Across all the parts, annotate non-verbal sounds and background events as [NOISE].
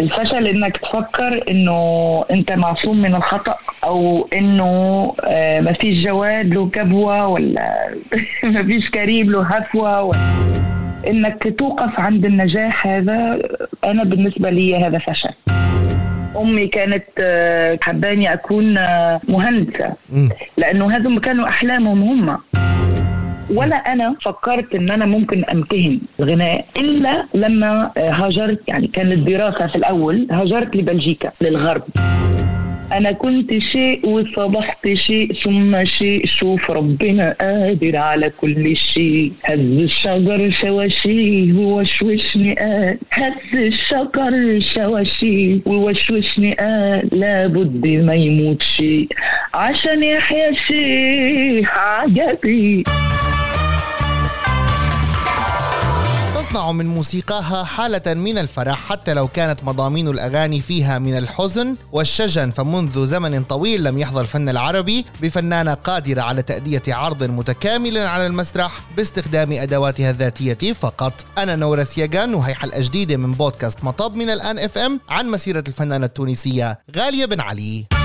الفشل إنك تفكر إنه أنت معصوم من الخطأ أو إنه آه، ما فيش جواد له كبوة ولا [LAUGHS] ما فيش كريم له هفوة ولا إنك توقف عند النجاح هذا أنا بالنسبة لي هذا فشل. أمي كانت آه، حباني أكون آه، مهندسة. لأنه هذم كانوا أحلامهم هم. ولا أنا فكرت إن أنا ممكن امتهن الغناء إلا لما هاجرت يعني كانت دراسه في الأول هاجرت لبلجيكا للغرب. أنا كنت شيء وصبحت شيء ثم شيء. شوف ربنا قادر على كل شيء. هز الشجر شواشيه ووشوشني قال هز الشجر شواشيه ووشوشني قال لابد ما يموت شيء. عشان يحيا شيء عجبي. تصنع من موسيقاها حالة من الفرح حتى لو كانت مضامين الأغاني فيها من الحزن والشجن. فمنذ زمن طويل لم يحظى الفن العربي بفنانة قادرة على تأدية عرض متكامل على المسرح باستخدام أدواتها الذاتية فقط. أنا نورا سياغان وهي حلقة جديدة من بودكاست مطب من الآن FM عن مسيرة الفنانة التونسية غالية بن علي.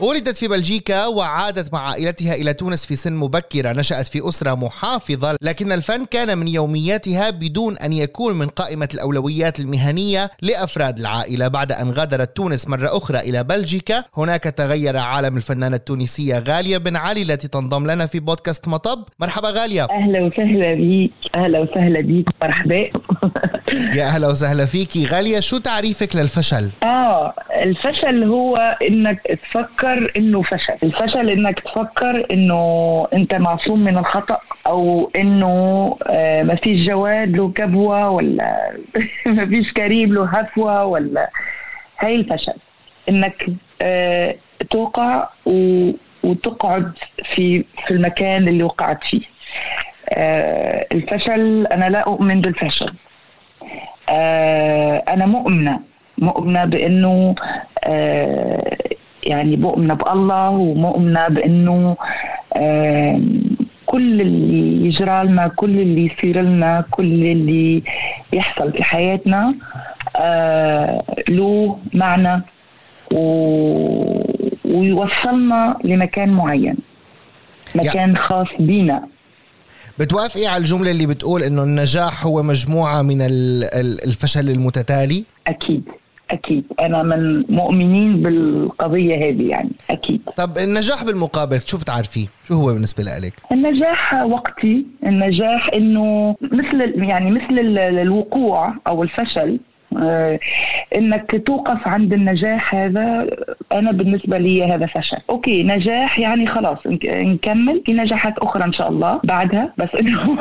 ولدت في بلجيكا وعادت مع عائلتها إلى تونس في سن مبكرة. نشأت في أسرة محافظة لكن الفن كان من يومياتها بدون أن يكون من قائمة الأولويات المهنية لأفراد العائلة. بعد أن غادرت تونس مرة أخرى إلى بلجيكا هناك تغير عالم الفنانة التونسية غالية بن علي التي تنضم لنا في بودكاست مطب. مرحبا غالية. أهلا وسهلا بيك. أهلا وسهلا بيك. مرحبا. يا أهلا وسهلا فيكي. غالية شو تعريفك للفشل؟ آه الفشل هو تفكر تفكر إنه فشل. الفشل إنك تفكر إنه أنت معصوم من الخطأ أو إنه آه، ما فيش جواد له كبوة ولا [LAUGHS] ما فيش كريم له هفوة ولا هاي الفشل. إنك آه، توقع وتقعد في في المكان اللي وقعت فيه. آه، الفشل أنا لا أؤمن بالفشل. أنا مؤمنة. مؤمنة بإنه يعني مؤمنة بألله ومؤمنة بأنه كل اللي يجرى لنا كل اللي يصير لنا كل اللي يحصل في حياتنا آه، له معنى ويوصلنا لمكان معين مكان خاص بينا بتوافقي على الجملة اللي بتقول إنه النجاح هو مجموعة من الفشل المتتالي؟ أكيد أكيد. أنا من مؤمنين بالقضية هذه يعني أكيد. طب النجاح بالمقابل شو بتعرفيه شو هو بالنسبة لك النجاح وقتي النجاح إنه مثل يعني مثل الوقوع أو الفشل إنك توقف عند النجاح هذا أنا بالنسبة لي هذا فشل. أوكي نجاح يعني خلاص نكمل في نجاحات أخرى إن شاء الله بعدها بس [LAUGHS] انه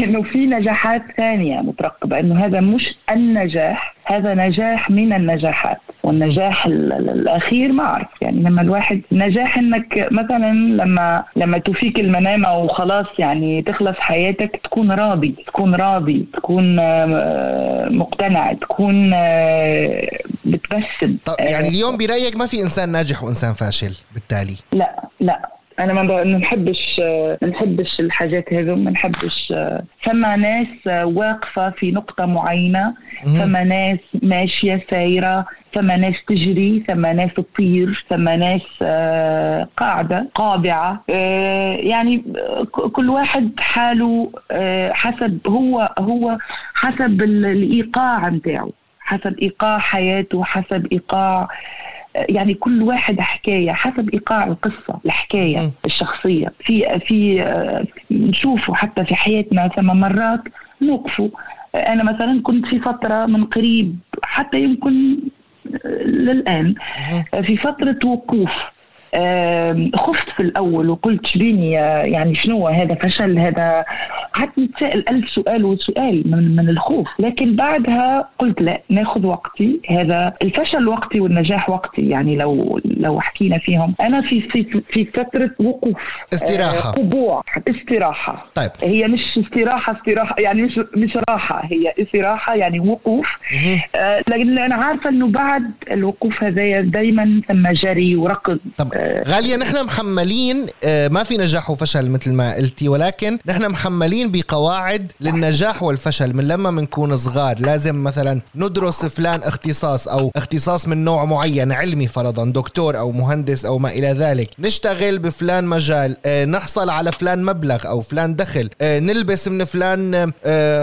إنه في نجاحات ثانية مترقبة إنه هذا مش النجاح هذا نجاح من النجاحات. والنجاح الأخير ما اعرف يعني لما الواحد نجاح إنك مثلا لما لما تفيك المنام أو خلاص يعني تخلص حياتك تكون راضي تكون راضي تكون آه، مقتنع تكون آه، بتبسم يعني اليوم برايك ما في إنسان ناجح وإنسان فاشل بالتالي؟ لا لا. أنا ما نحبش ما نحبش الحاجات هذو ما نحبش فما ناس واقفة في نقطة معينة فما ناس ماشية سايرة فما ناس تجري فما ناس تطير فما ناس آه، قاعدة قابعة آه، يعني كل واحد حاله آه، حسب هو هو حسب الإيقاع نتاعو حسب إيقاع حياته حسب إيقاع يعني كل واحد حكاية حسب إيقاع القصة الحكاية الشخصية. في في نشوفه حتى في حياتنا ثم مرات نوقفوا أنا مثلا كنت في فترة من قريب حتى يمكن للآن في فترة وقوف. خفت في الأول وقلت شبيني يعني شنو هذا فشل هذا قعدت نتساءل ألف سؤال وسؤال من, من الخوف. لكن بعدها قلت لا ناخذ وقتي. هذا الفشل وقتي والنجاح وقتي. يعني لو لو حكينا فيهم. أنا في في في فترة وقوف استراحة. قبوع استراحة. طيب. هي مش استراحة استراحة يعني مش مش راحة. هي استراحة يعني وقوف. آه لكن أنا عارفة إنه بعد الوقوف هذايا دائما ثم جري وركض. طب غالية نحن محملين آه، ما في نجاح وفشل مثل ما قلتي ولكن نحن محملين بقواعد للنجاح والفشل. من لما بنكون صغار لازم مثلا ندرس فلان اختصاص أو اختصاص من نوع معين علمي فرضا دكتور أو مهندس أو ما إلى ذلك. نشتغل بفلان مجال آه، نحصل على فلان مبلغ أو فلان دخل آه، نلبس من فلان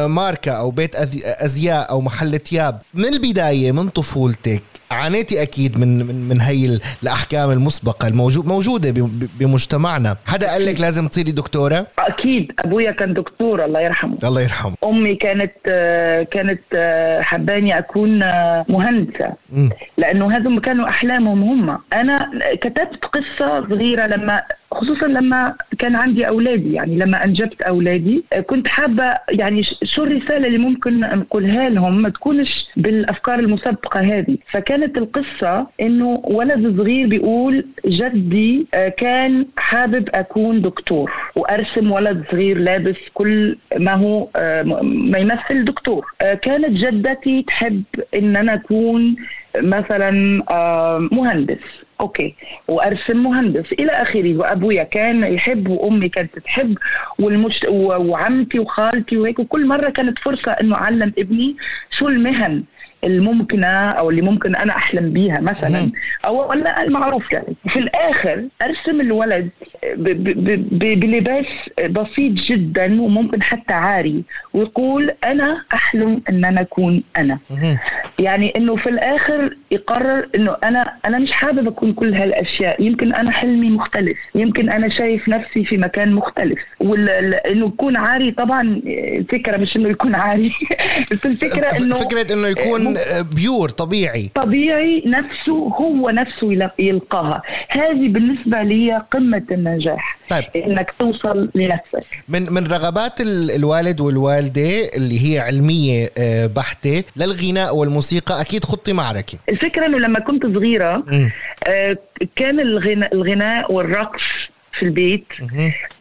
ماركة أو بيت أزياء أو محل ثياب. من البداية من طفولتك عانيتي أكيد من من من هي الأحكام المسبقة الموجود موجودة بمجتمعنا. حدا قال لك لازم تصيري دكتورة؟ أكيد. أبويا كان دكتور الله يرحمه. الله يرحمه. أمي كانت كانت حباني أكون مهندسة. لأنه هذول كانوا أحلامهم هم. أنا كتبت قصة صغيرة لما خصوصا لما كان عندي أولادي يعني لما أنجبت أولادي كنت حابة يعني شو الرسالة اللي ممكن نقولها لهم ما تكونش بالأفكار المسبقة هذه. فكانت القصة إنه ولد صغير بيقول جدي آه، كان حابب أكون دكتور وأرسم ولد صغير لابس كل ما هو آه، ما يمثل دكتور. آه، كانت جدتي تحب إن أنا أكون مثلا مهندس. أوكي. وأرسم مهندس. إلى آخره. وأبويا كان يحب وأمي كانت تحب والمش وعمتي وخالتي وهيك. وكل مرة كانت فرصة إنه أعلم ابني شو المهن. الممكنه أو اللي ممكن أنا أحلم بيها مثلا أو ولا المعروف يعني. في الآخر أرسم الولد بلباس بسيط جدا وممكن حتى عاري ويقول أنا أحلم إن أنا أكون أنا. يعني إنه في الآخر يقرر إنه أنا أنا مش حابب أكون كل هالأشياء. يمكن أنا حلمي مختلف. يمكن أنا شايف نفسي في مكان مختلف. إنه يكون عاري طبعا الفكرة مش إنه يكون عاري. [LAUGHS] بس الفكرة إنه فكرة إنه يكون بيور طبيعي. طبيعي نفسه هو نفسه يلقاها. هذه بالنسبة لي قمة النجاح طيب. إنك توصل لنفسك. من من رغبات الوالد والوالدة اللي هي علمية آه، بحتة للغناء والموسيقى أكيد خطي معركة. الفكرة إنه لما كنت صغيرة آه، كان الغناء والرقص في البيت.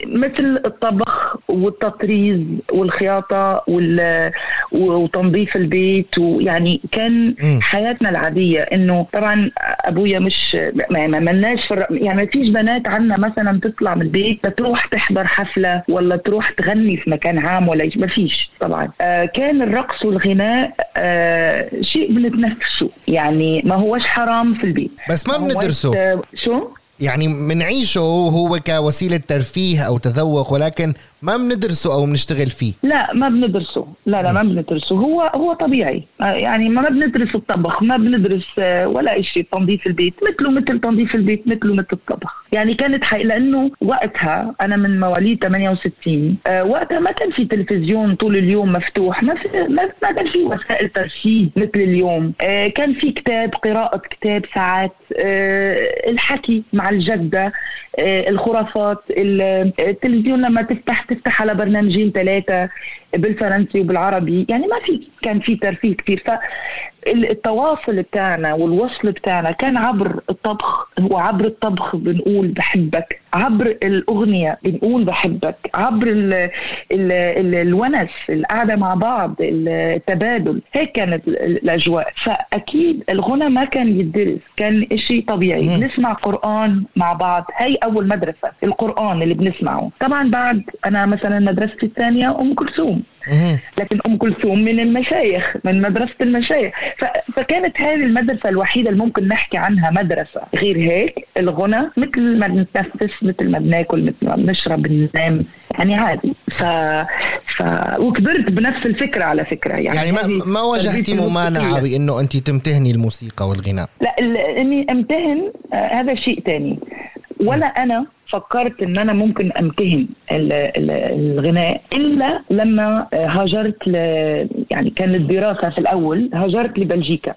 مثل الطبخ والتطريز والخياطة وتنظيف البيت ويعني كان حياتنا العادية. إنه طبعا أبويا مش ما ملناش يعني ما فيش بنات عنا مثلا تطلع من البيت تروح تحضر حفلة ولا تروح تغني في مكان عام ولا ما فيش طبعا. آه كان الرقص والغناء آه شيء بنتنفسه. يعني ما هوش حرام في البيت. بس ما بندرسه. شو؟ يعني منعيشه هو كوسيلة ترفيه أو تذوق ولكن ما بندرسه أو بنشتغل فيه. لا ما بندرسه. لا لا ما بندرسه. هو هو طبيعي. يعني ما بندرس الطبخ ما بندرس آه، ولا شيء تنظيف البيت. مثله مثل تنظيف البيت مثله مثل الطبخ. يعني كانت حي لأنه وقتها أنا من مواليد 68 أه وقتها ما كان في تلفزيون طول اليوم مفتوح ما في ما, ما كان في وسائل ترفيه مثل اليوم. أه كان في كتاب قراءة كتاب ساعات أه الحكي مع الجدة آه، الخرافات التلفزيون لما تفتح تفتح على برنامجين ثلاثة. بالفرنسي وبالعربي يعني ما في كان في ترفيه كثير فالتواصل بتاعنا والوصل بتاعنا كان عبر الطبخ وعبر الطبخ بنقول بحبك. عبر الأغنية بنقول بحبك. عبر ال ال ال الونس القعدة مع بعض التبادل. هيك كانت الأجواء. فأكيد الغنى ما كان يدرس كان شيء طبيعي. بنسمع قرآن مع بعض. هي أول مدرسة القرآن اللي بنسمعه. طبعا بعد أنا مثلا مدرستي الثانية أم كلثوم. لكن أم كلثوم من المشايخ من مدرسة المشايخ. فكانت هذه المدرسة الوحيدة اللي ممكن نحكي عنها مدرسة. غير هيك الغنى مثل ما بنتنفس مثل ما بناكل مثل ما بنشرب بننام. يعني عادي. ف... ف... وكبرت بنفس الفكرة على فكرة. يعني يعني ما, ما واجهتي ممانعة بإنه أنت تمتهني الموسيقى والغناء؟ لا إني أمتهن آه هذا شيء ثاني ولا أنا فكرت إن أنا ممكن امتهن الغناء إلا لما هاجرت ل يعني كانت دراسه في الأول هاجرت لبلجيكا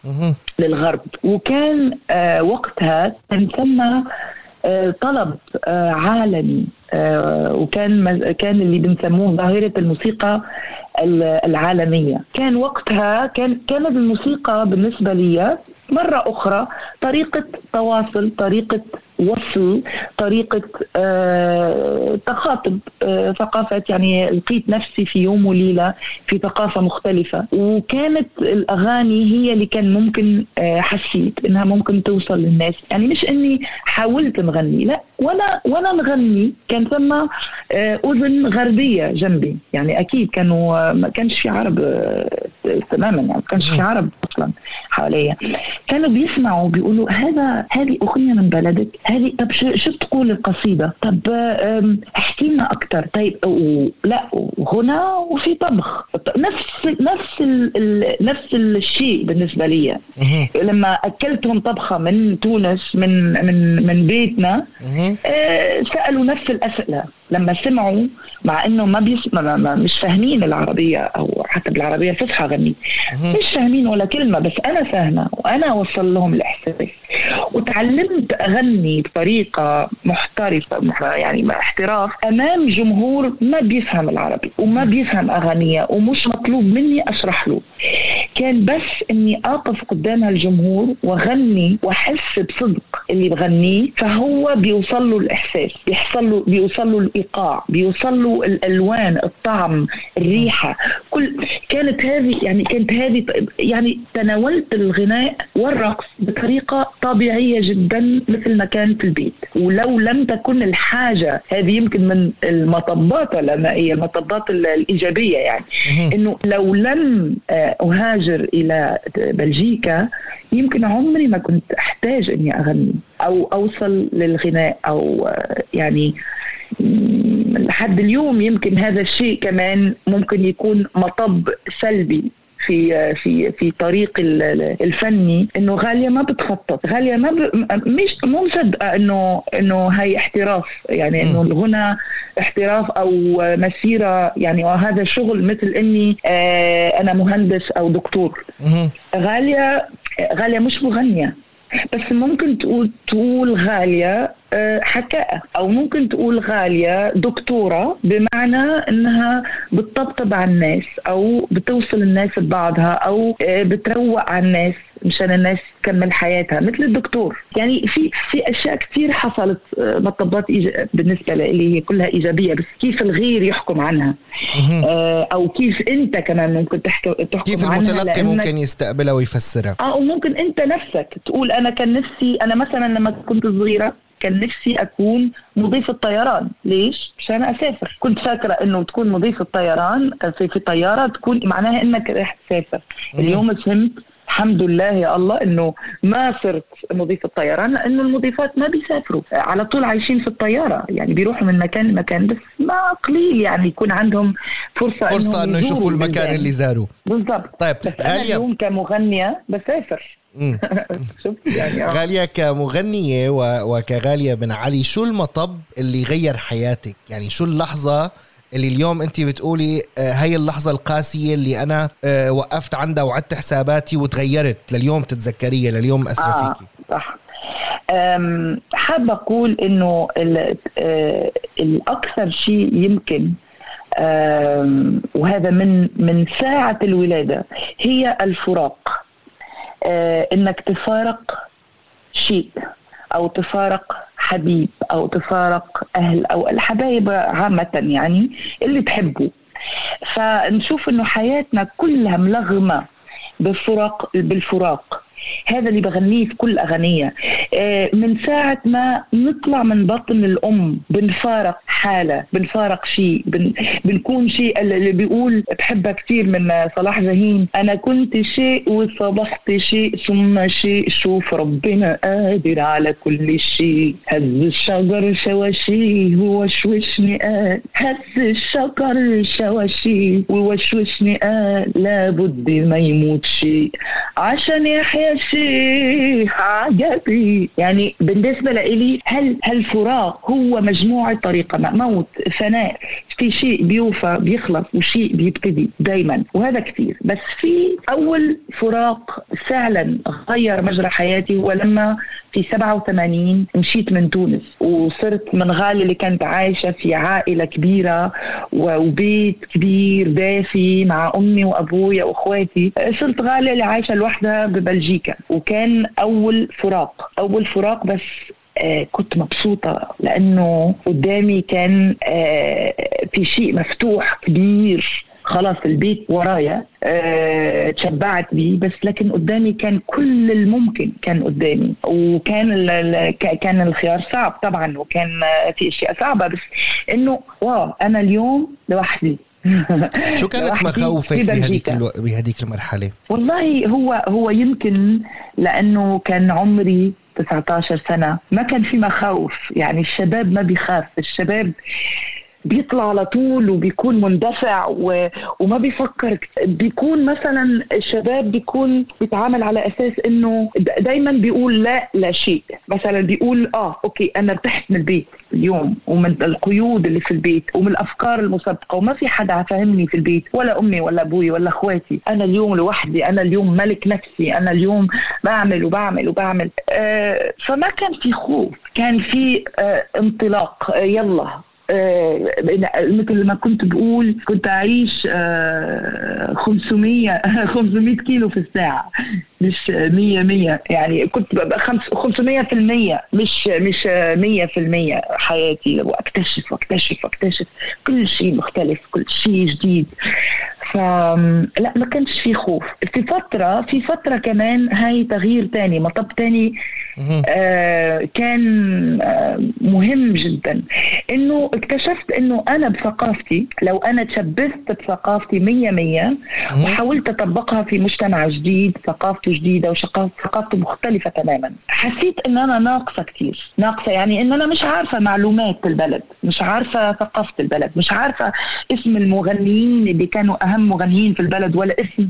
للغرب. وكان آه، وقتها كان ثم آه، طلب آه، عالمي وكان كان اللي بنسموه ظاهرة الموسيقى العالمية. كان وقتها كان كانت الموسيقى بالنسبة لي مرة أخرى طريقة تواصل طريقة وصل طريقة آه تخاطب آه ثقافات يعني لقيت نفسي في يوم وليلة في ثقافة مختلفة. وكانت الأغاني هي اللي كان ممكن آه حسيت إنها ممكن توصل للناس. يعني مش إني حاولت نغني لا وأنا وأنا نغني كان ثم أذن غربية جنبي. يعني أكيد كانوا ما كانش في عرب تماما يعني ما كانش في عرب أصلا حواليا. كانوا بيسمعوا بيقولوا هذا هذه أغنية من بلدك هذه طب شو تقول القصيدة؟ طب احكي لنا أكثر طيب لا غنى وفي طبخ. نفس نفس ال نفس الشيء بالنسبة لي. لما أكلتهم طبخة من تونس من من من بيتنا آه، سألوا نفس الأسئلة. لما سمعوا مع إنه ما بيسمع ما مش فاهمين العربية أو حتى بالعربية الفصحى غني. مش فاهمين ولا كلمة بس أنا فاهمة وأنا اوصل لهم الإحساس. وتعلمت أغني بطريقة محترفة يعني احتراف أمام جمهور ما بيفهم العربي وما بيفهم اغانيه ومش مطلوب مني أشرح له. كان بس إني أقف قدام الجمهور وأغني وأحس بصدق اللي بغنيه فهو بيوصل له الإحساس بيحصل له بيوصل له الايقاع بيوصل له الالوان الطعم الريحة كل كانت هذه يعني كانت هذه يعني تناولت الغناء والرقص بطريقة طبيعية جدا مثل ما كان في البيت. ولو لم تكن الحاجة هذه يمكن من المطبات المائيه المطبات الإيجابية يعني. إنه لو لم آه، أهاجر إلى بلجيكا يمكن عمري ما كنت أحتاج إني أغني أو أوصل للغناء أو آه، يعني لحد اليوم يمكن هذا الشيء كمان ممكن يكون مطب سلبي في في في طريق الفني إنه غالية ما بتخطط غالية ما ب... مش مو مصدقة إنه إنه هي احتراف يعني إنه الغنى احتراف أو مسيرة يعني وهذا شغل مثل إني آه أنا مهندس أو دكتور. غالية غالية مش مغنية. بس ممكن تقول تقول غالية آه، حكاءة أو ممكن تقول غالية دكتورة بمعنى أنها بتطبطب على الناس أو بتوصل الناس ببعضها أو آه، بتروق على الناس. مشان الناس تكمل حياتها مثل الدكتور. يعني في في أشياء كثير حصلت آه، مطبات بالنسبة لي هي كلها إيجابية بس كيف الغير يحكم عنها؟ أو كيف أنت كمان ممكن تحكي تحكم كيف المتلقي ممكن يستقبلها ويفسرها؟ آه وممكن أنت نفسك تقول أنا كان نفسي أنا مثلا لما كنت صغيرة كان نفسي أكون مضيف الطيران. ليش؟ عشان أسافر. كنت فاكرة إنه تكون مضيف الطيران في, في طيارة تكون معناها إنك راح تسافر. اليوم فهمت الحمد لله يا الله إنه ما صرت مضيف الطيران لأنه المضيفات ما بيسافروا. على طول عايشين في الطيارة يعني بيروحوا من مكان لمكان بس ما قليل يعني يكون عندهم فرصة فرصة إنه يشوفوا المكان اللي زاروه. بالضبط. طيب غالية. اليوم كمغنية بسافر. [LAUGHS] يعني آه. غالية كمغنية وكغالية بن علي شو المطب اللي غير حياتك؟ يعني شو اللحظة اللي اليوم انت بتقولي آه، هاي اللحظة القاسية اللي أنا آه، وقفت عندها وعدت حساباتي وتغيرت لليوم تتذكريها لليوم أسرى آه فيكي. صح. حابة أقول إنه الأكثر شيء يمكن وهذا من من ساعة الولادة هي الفراق. آه، إنك تفارق شيء أو تفارق حبيب أو تفارق أهل أو الحبايب عامة يعني اللي تحبه. فنشوف إنه حياتنا كلها ملغمة بالفراق بالفراق. هذا اللي بغنيه في كل أغنية. آه، من ساعة ما نطلع من بطن الأم بنفارق حالة بنفارق شيء بن بنكون شيء اللي بيقول بحبها كثير من صلاح جاهين أنا كنت شيء وصبحت شيء ثم شيء شوف ربنا قادر على كل شيء. هز الشجر شواشيه ووشوشني قال هز الشجر شواشيه ووشوشني قال لابد ما يموت شيء. عشان يحيى شيء عجبي يعني بالنسبة لإلي هل هالفراغ هو مجموعة طريقة موت فناء. في شيء بيوفى بيخلص وشيء بيبتدي دايما وهذا كثير. بس في أول فراق فعلا غير مجرى حياتي هو لما في 87 مشيت من تونس وصرت من غالي اللي كانت عايشة في عائلة كبيرة وبيت كبير دافي مع أمي وأبويا وأخواتي. صرت غالية اللي عايشة لوحدها ببلجيكا. وكان أول فراق أول فراق بس آه كنت مبسوطة لأنه قدامي كان آه في شيء مفتوح كبير خلاص البيت ورايا أه تشبعت بيه بس لكن قدامي كان كل الممكن كان قدامي وكان كان الخيار صعب طبعا وكان في أشياء صعبة بس إنه واو أنا اليوم لوحدي. شو [LAUGHS] كانت مخاوفك بهذيك ألو... بهذيك المرحلة؟ والله هو هو يمكن لأنه كان عمري 19 سنة. ما كان في مخاوف يعني الشباب ما بيخاف. الشباب بيطلع على طول وبيكون مندفع و... وما بيفكر بيكون مثلا الشباب بيكون بيتعامل على أساس إنه دايما بيقول لا لا شيء. مثلا بيقول آه أوكي أنا ارتحت من البيت اليوم ومن القيود اللي في البيت ومن الأفكار المسبقه وما في حدا فاهمني في البيت ولا أمي ولا أبوي ولا أخواتي. أنا اليوم لوحدي أنا اليوم ملك نفسي أنا اليوم بعمل وبعمل وبعمل. آه فما كان في خوف كان في آه انطلاق. آه يلا. مثل ما كنت بقول كنت أعيش 500 آه، 500 [LAUGHS] كيلو في الساعة مش 100 100 يعني كنت ببقى 500 في المية مش مش 100 في المية حياتي. وأكتشف وأكتشف وأكتشف كل شيء مختلف كل شيء جديد. فلا ما كانش في خوف. في فترة في فترة كمان هاي تغيير تاني مطب تاني آه كان آه مهم جدا. إنه اكتشفت إنه أنا بثقافتي لو أنا تشبثت بثقافتي مية مية وحاولت أطبقها في مجتمع جديد ثقافته جديدة وثقافته مختلفة تماما. حسيت إن أنا ناقصة كثير ناقصة يعني إن أنا مش عارفة معلومات البلد مش عارفة ثقافة البلد مش عارفة اسم المغنيين اللي كانوا أهم مغنيين في البلد ولا اسم.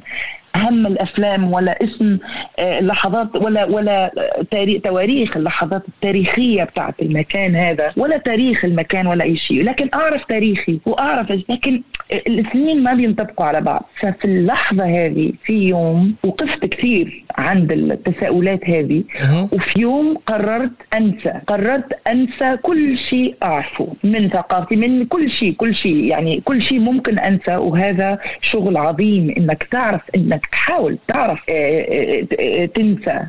أهم الأفلام ولا اسم اللحظات آه، ولا ولا تاريخ تواريخ اللحظات التاريخية بتاعت المكان هذا ولا تاريخ المكان ولا أي شيء. لكن أعرف تاريخي وأعرف لكن الاثنين ما بينطبقوا على بعض. ففي اللحظة هذه في يوم وقفت كثير عند التساؤلات هذه وفي يوم قررت أنسى. قررت أنسى كل شيء أعرفه من ثقافتي من كل شيء كل شيء. يعني كل شيء ممكن أنسى. وهذا شغل عظيم إنك تعرف إنك تحاول تعرف آه، آه، آه، تنسى.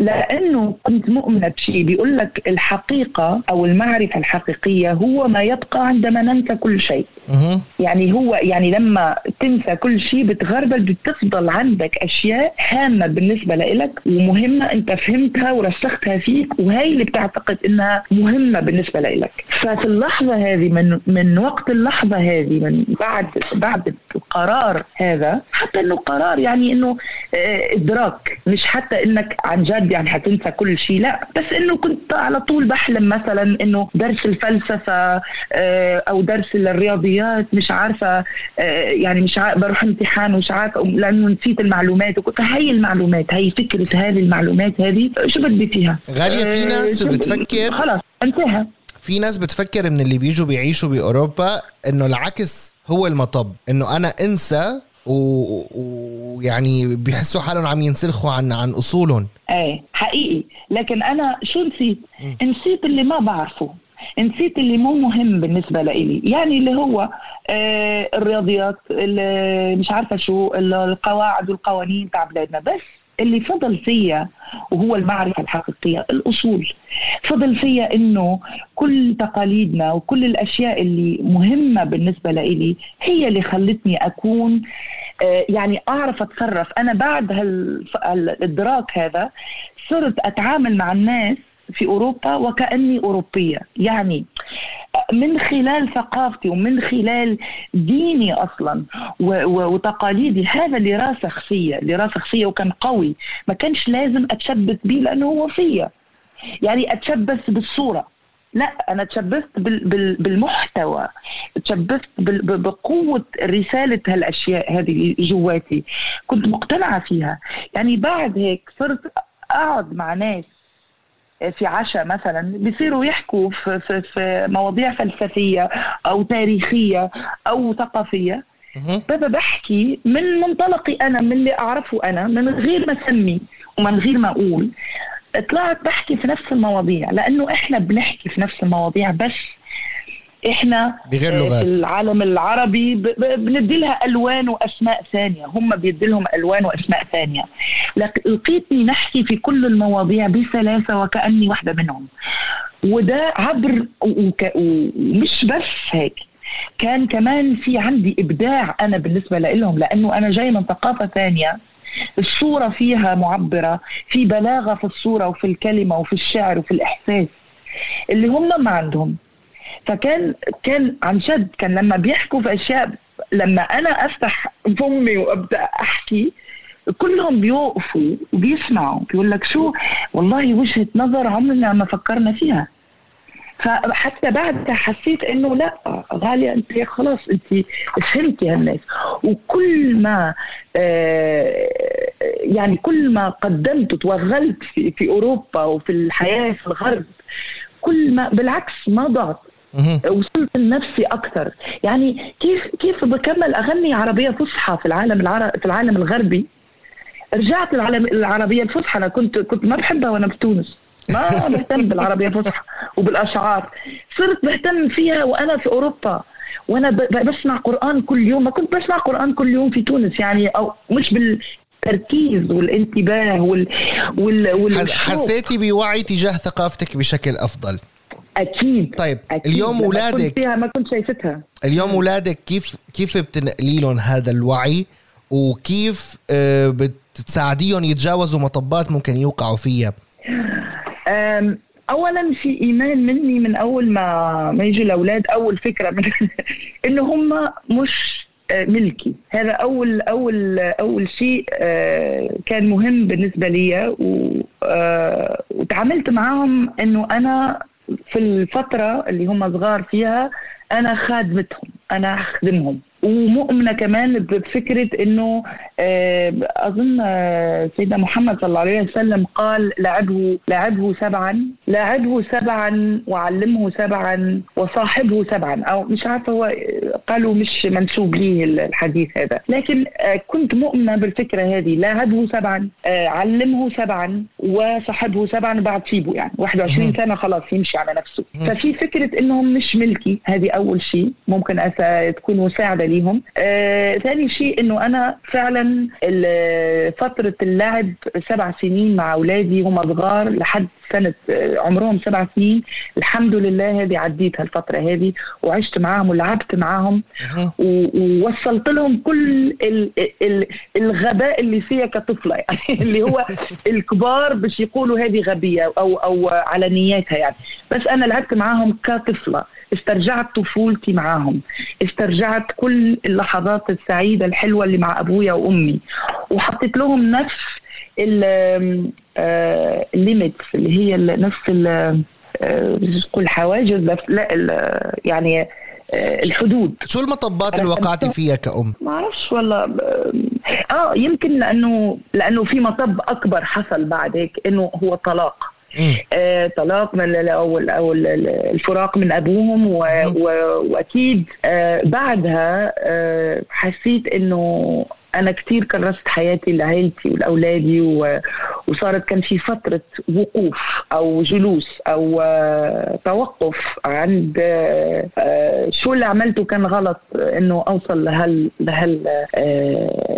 لأنه كنت مؤمنة بشيء بيقول لك الحقيقة أو المعرفة الحقيقية هو ما يبقى عندما ننسى كل شيء. يعني هو يعني لما تنسى كل شيء بتغربل بتفضل عندك أشياء هامة بالنسبة لك ومهمة أنت فهمتها ورسختها فيك وهي اللي بتعتقد إنها مهمة بالنسبة لك ففي اللحظة هذه من من وقت اللحظة هذه من بعد بعد القرار هذا حتى إنه قرار يعني إنه آه، إدراك. مش حتى إنك عن جد يعني حتنسى كل شيء لا. بس إنه كنت على طول بحلم مثلا إنه درس الفلسفة آه، أو درس الرياضيات. مش عارفة آه، يعني مش عارفة بروح امتحان ومش عارفة لأنه نسيت المعلومات. فهي المعلومات هي فكرة هذه المعلومات هذه. شو بدي فيها؟ غالية في ناس بتفكر خلاص انتهى. في ناس بتفكر من اللي بيجوا بيعيشوا بأوروبا إنه العكس هو المطب. إنه أنا أنسى ويعني و... بيحسوا حالهم عم ينسلخوا عن عن أصولهم. إيه حقيقي. لكن أنا شو نسيت؟ م. نسيت اللي ما بعرفه. نسيت اللي مو مهم بالنسبة لإلي. يعني اللي هو آه الرياضيات اللي مش عارفة شو القواعد والقوانين تاع بلادنا. بس اللي فضل فيا وهو المعرفة الحقيقية الأصول. فضل فيا أنه كل تقاليدنا وكل الأشياء اللي مهمة بالنسبة لإلي هي اللي خلتني أكون آه، يعني أعرف أتصرف. أنا بعد هالإدراك هذا صرت أتعامل مع الناس في أوروبا وكأني أوروبية. يعني من خلال ثقافتي ومن خلال ديني أصلا وتقاليدي. هذا اللي راسخ فيا اللي راسخ فيا وكان قوي. ما كانش لازم أتشبث به لأنه هو فيا. يعني أتشبث بالصورة. لا أنا تشبثت بالمحتوى. تشبثت بقوة رسالة هالأشياء هذه جواتي. كنت مقتنعة فيها. يعني بعد هيك صرت أقعد مع ناس في عشاء مثلا بيصيروا يحكوا في, في, في مواضيع فلسفية أو تاريخية أو ثقافية. بابا بحكي من منطلقي أنا من اللي أعرفه أنا من غير ما أسمي ومن غير ما أقول طلعت بحكي في نفس المواضيع لأنه إحنا بنحكي في نفس المواضيع بس إحنا بغير لغات. في العالم العربي بندي لها ألوان وأسماء ثانية. هم بيدي لهم ألوان وأسماء ثانية. لقيتني نحكي في كل المواضيع بسلاسة وكأني واحدة منهم. وده عبر ومش بس هيك. كان كمان في عندي إبداع أنا بالنسبة لهم لأنه أنا جاي من ثقافة ثانية. الصورة فيها معبرة في بلاغة في الصورة وفي الكلمة وفي الشعر وفي الإحساس. اللي هم ما عندهم. فكان كان عن جد كان لما بيحكوا في أشياء لما أنا أفتح فمي وأبدأ أحكي كلهم بيوقفوا وبيسمعوا بيقول لك شو؟ والله وجهة نظر عمرنا ما فكرنا فيها. فحتى بعدها حسيت إنه لا غالية أنت خلاص أنت فهمتي هالناس. وكل ما آه يعني كل ما قدمت وتوغلت في, في أوروبا وفي الحياة في الغرب كل ما بالعكس ما ضعت. وصلت لنفسي أكثر يعني كيف كيف بكمل أغني عربية فصحى في العالم العربي في العالم الغربي؟ رجعت العالم العربيه الفصحى. أنا كنت كنت ما بحبها وأنا في تونس. ما [LAUGHS] بهتم بالعربية الفصحى وبالأشعار. صرت بهتم فيها وأنا في أوروبا. وأنا بسمع قرآن كل يوم. ما كنت بسمع قرآن كل يوم في تونس. يعني أو مش بال التركيز والانتباه وال, وال... وال... حسيتي بوعي تجاه ثقافتك بشكل أفضل؟ أكيد. طيب أكيد. اليوم اولادك فيها ما كنت شايفتها. اليوم اولادك كيف كيف بتنقلي لهم هذا الوعي؟ وكيف آه، بتساعديهم يتجاوزوا مطبات ممكن يوقعوا فيها؟ اولا في ايمان مني من أول ما ما يجي الأولاد أول فكرة من [LAUGHS] إنه هم مش آه، ملكي. هذا اول اول أول شيء آه، كان مهم بالنسبة لي وتعاملت معهم إنه أنا في الفترة اللي هم صغار فيها أنا خادمتهم أنا أخدمهم. ومؤمنة كمان بفكرة إنه آه، أظن آه، سيدنا محمد صلى الله عليه وسلم قال لعبه لعبه سبعا لعبه سبعا وعلمه سبعا وصاحبه سبعا. أو مش عارفة هو قالوا مش منسوب لي الحديث هذا. لكن آه، كنت مؤمنة بالفكرة هذه لعبه سبعا علمه سبعا وصاحبه سبعا بعد سيبه. يعني 21 سنة خلاص يمشي على نفسه. ففي فكرة إنهم مش ملكي هذه أول شيء. ممكن تكون مساعدة ليهم. آه ثاني شيء إنه أنا فعلا فترة اللعب سبع سنين مع أولادي هم صغار لحد سنة آه، عمرهم سبع سنين. الحمد لله هذه عديت هالفترة هذه وعشت معاهم ولعبت معاهم ووصلت لهم كل ال ال الغباء اللي فيها كطفلة. يعني [LAUGHS] اللي هو الكبار باش يقولوا هذه غبية أو أو على نياتها يعني. بس أنا لعبت معاهم كطفلة. استرجعت طفولتي معاهم استرجعت كل اللحظات السعيدة الحلوة اللي مع أبويا وأمي وحطيت لهم نفس الليميتس آه، اللي هي نفس نقول آه، حواجز لا يعني آه، الحدود. شو المطبات اللي وقعتي فيها كأم؟ ما أعرفش والله. آه يمكن لأنه لأنه في مطب أكبر حصل بعد هيك إنه هو طلاق. آه طلاق من أو أو الفراق من أبوهم و و وأكيد آه بعدها آه حسيت إنه أنا كثير كرست حياتي لعائلتي ولأولادي وصارت كان في فترة وقوف أو جلوس أو توقف عند شو اللي عملته كان غلط إنه أوصل لهال لهال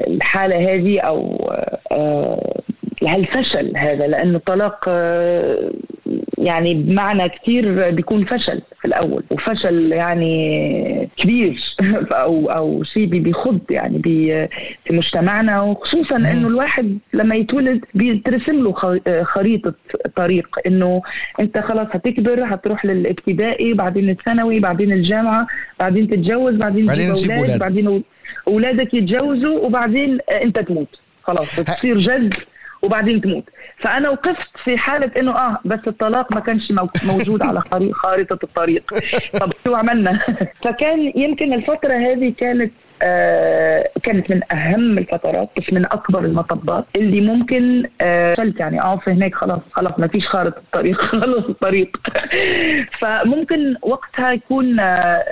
الحالة هذه أو لهالفشل هذا لأنه الطلاق يعني بمعنى كثير بيكون فشل في الأول وفشل يعني كبير [LAUGHS] أو أو شيء بيخض يعني بي في مجتمعنا وخصوصا إنه الواحد لما يتولد بيترسم له خريطة طريق إنه أنت خلاص هتكبر هتروح للابتدائي بعدين الثانوي بعدين الجامعة بعدين تتجوز بعدين تجيب أولاد بعدين أولادك يتجوزوا وبعدين أنت تموت. خلاص بتصير جد. وبعدين تموت. فأنا وقفت في حالة إنه آه بس الطلاق ما كانش موجود على خارطة الطريق. طب شو عملنا؟ [LAUGHS] فكان يمكن الفترة هذه كانت آه كانت من أهم الفترات بس من أكبر المطبات اللي ممكن آه يعني. اقف هناك خلاص خلاص ما فيش خارطة الطريق [LAUGHS] خلص الطريق فممكن وقتها يكون آه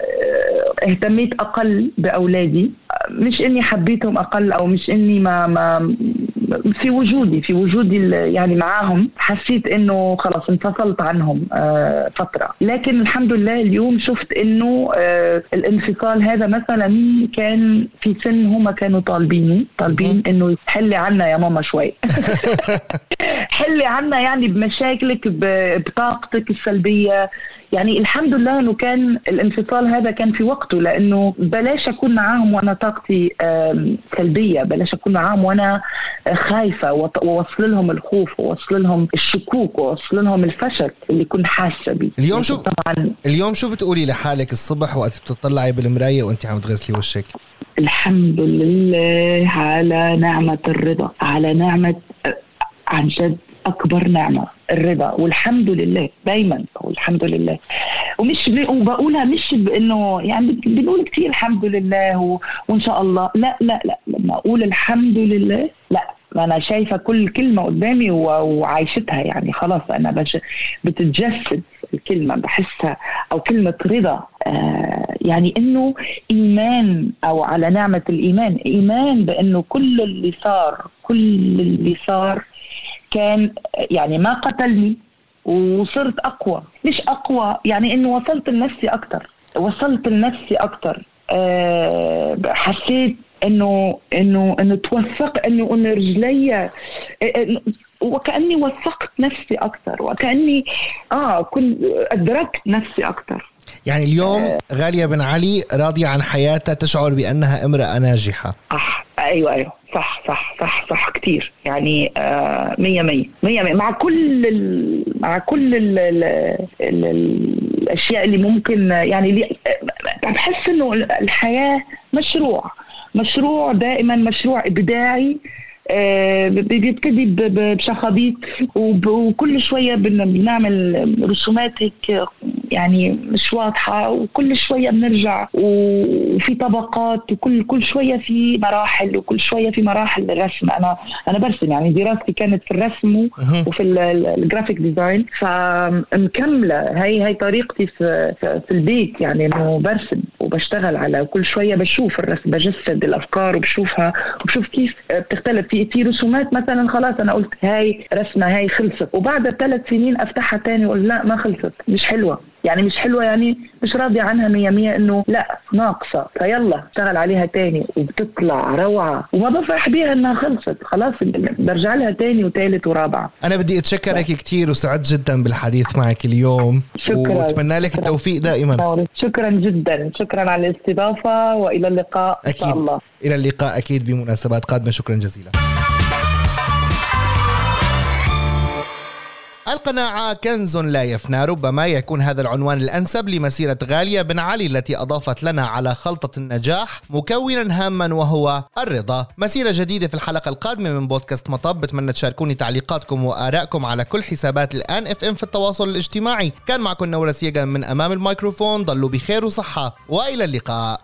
اهتميت أقل بأولادي. مش إني حبيتهم أقل أو مش إني ما ما في وجودي في وجودي يعني معاهم. حسيت إنه خلاص انفصلت عنهم آه، فترة. لكن الحمد لله اليوم شفت إنه آه، الانفصال هذا مثلا كان في سن هم كانوا طالبيني طالبين إنه حلي عنا يا ماما شوي. [LAUGHS] حلي عنا يعني بمشاكلك بطاقتك السلبية. يعني الحمد لله إنه كان الانفصال هذا كان في وقته لأنه بلاش أكون معاهم وأنا طاقتي سلبية. بلاش أكون معاهم وأنا خايفة وأوصل لهم الخوف وأوصل لهم الشكوك وأوصل لهم الفشل اللي كنت حاسة به اليوم شو طبعا. اليوم شو بتقولي لحالك الصبح وقت بتطلعي بالمراية وانت عم تغسلي وشك؟ الحمد لله على نعمة الرضا على نعمة عن جد أكبر نعمة الرضا والحمد لله دايما والحمد لله ومش وبقولها مش بانه يعني بنقول كثير الحمد لله. وإن شاء الله لا لا لا لما أقول الحمد لله لا أنا شايفة كل كلمة قدامي. وعايشتها يعني خلاص أنا. بتتجسد الكلمة بحسها أو كلمة رضا آه يعني إنه إيمان أو على نعمة الإيمان إيمان بإنه كل اللي صار كل اللي صار كان يعني ما قتلني وصرت أقوى. مش أقوى؟ يعني إنه وصلت لنفسي أكثر وصلت لنفسي أكثر أه حسيت إنه إنه إنه توثق إنه إنه رجلي وكأني وثقت نفسي أكثر وكأني آه كنت أدركت نفسي أكثر يعني اليوم غالية بن علي راضية عن حياتها تشعر بأنها امرأة ناجحة. صح. أيوه أيوه. صح صح صح صح كتير. يعني آه مية مية. مية مية. مع كل ال مع كل ال ال ال الأشياء اللي ممكن يعني بحس إنه الحياة مشروع. مشروع دائما مشروع إبداعي. آه، بيبتدي بشخابيط وكل شوية بنعمل رسومات هيك يعني مش واضحة وكل شوية بنرجع وفي طبقات وكل كل شوية في مراحل وكل شوية في مراحل للرسم أنا أنا برسم يعني دراستي كانت في الرسم وفي ال graphic design فمكملة هي هي طريقتي في في البيت يعني إنه برسم وبشتغل على كل شوية بشوف الرسم بجسد الأفكار وبشوفها وبشوف كيف بتختلف في في رسومات مثلا خلاص أنا قلت هاي رسمة هاي خلصت. وبعد ثلاث سنين أفتحها تاني وأقول لا ما خلصت مش حلوة. يعني مش حلوة يعني مش راضية عنها مية مية إنه لا ناقصة فيلا اشتغل عليها تاني وبتطلع روعة. وما بفرح بيها إنها خلصت. خلاص برجع لها تاني وثالث ورابعه أنا بدي اتشكرك كثير وسعدت جدا بالحديث معك اليوم. شكرا. وأتمنى لك التوفيق دائما. شكرا جدا. شكرا على الاستضافة وإلى اللقاء أكيد. إن شاء الله. إلى اللقاء أكيد بمناسبات قادمة. شكرا جزيلا. القناعة كنز لا يفنى. ربما يكون هذا العنوان الأنسب لمسيرة غالية بن علي التي أضافت لنا على خلطة النجاح مكونا هاما وهو الرضا. مسيرة جديدة في الحلقة القادمة من بودكاست مطب. بتمنى تشاركوني تعليقاتكم وآرائكم على كل حسابات الآن FM في التواصل الاجتماعي. كان معكم نورة سيجا من أمام الميكروفون. ضلوا بخير وصحة. وإلى اللقاء.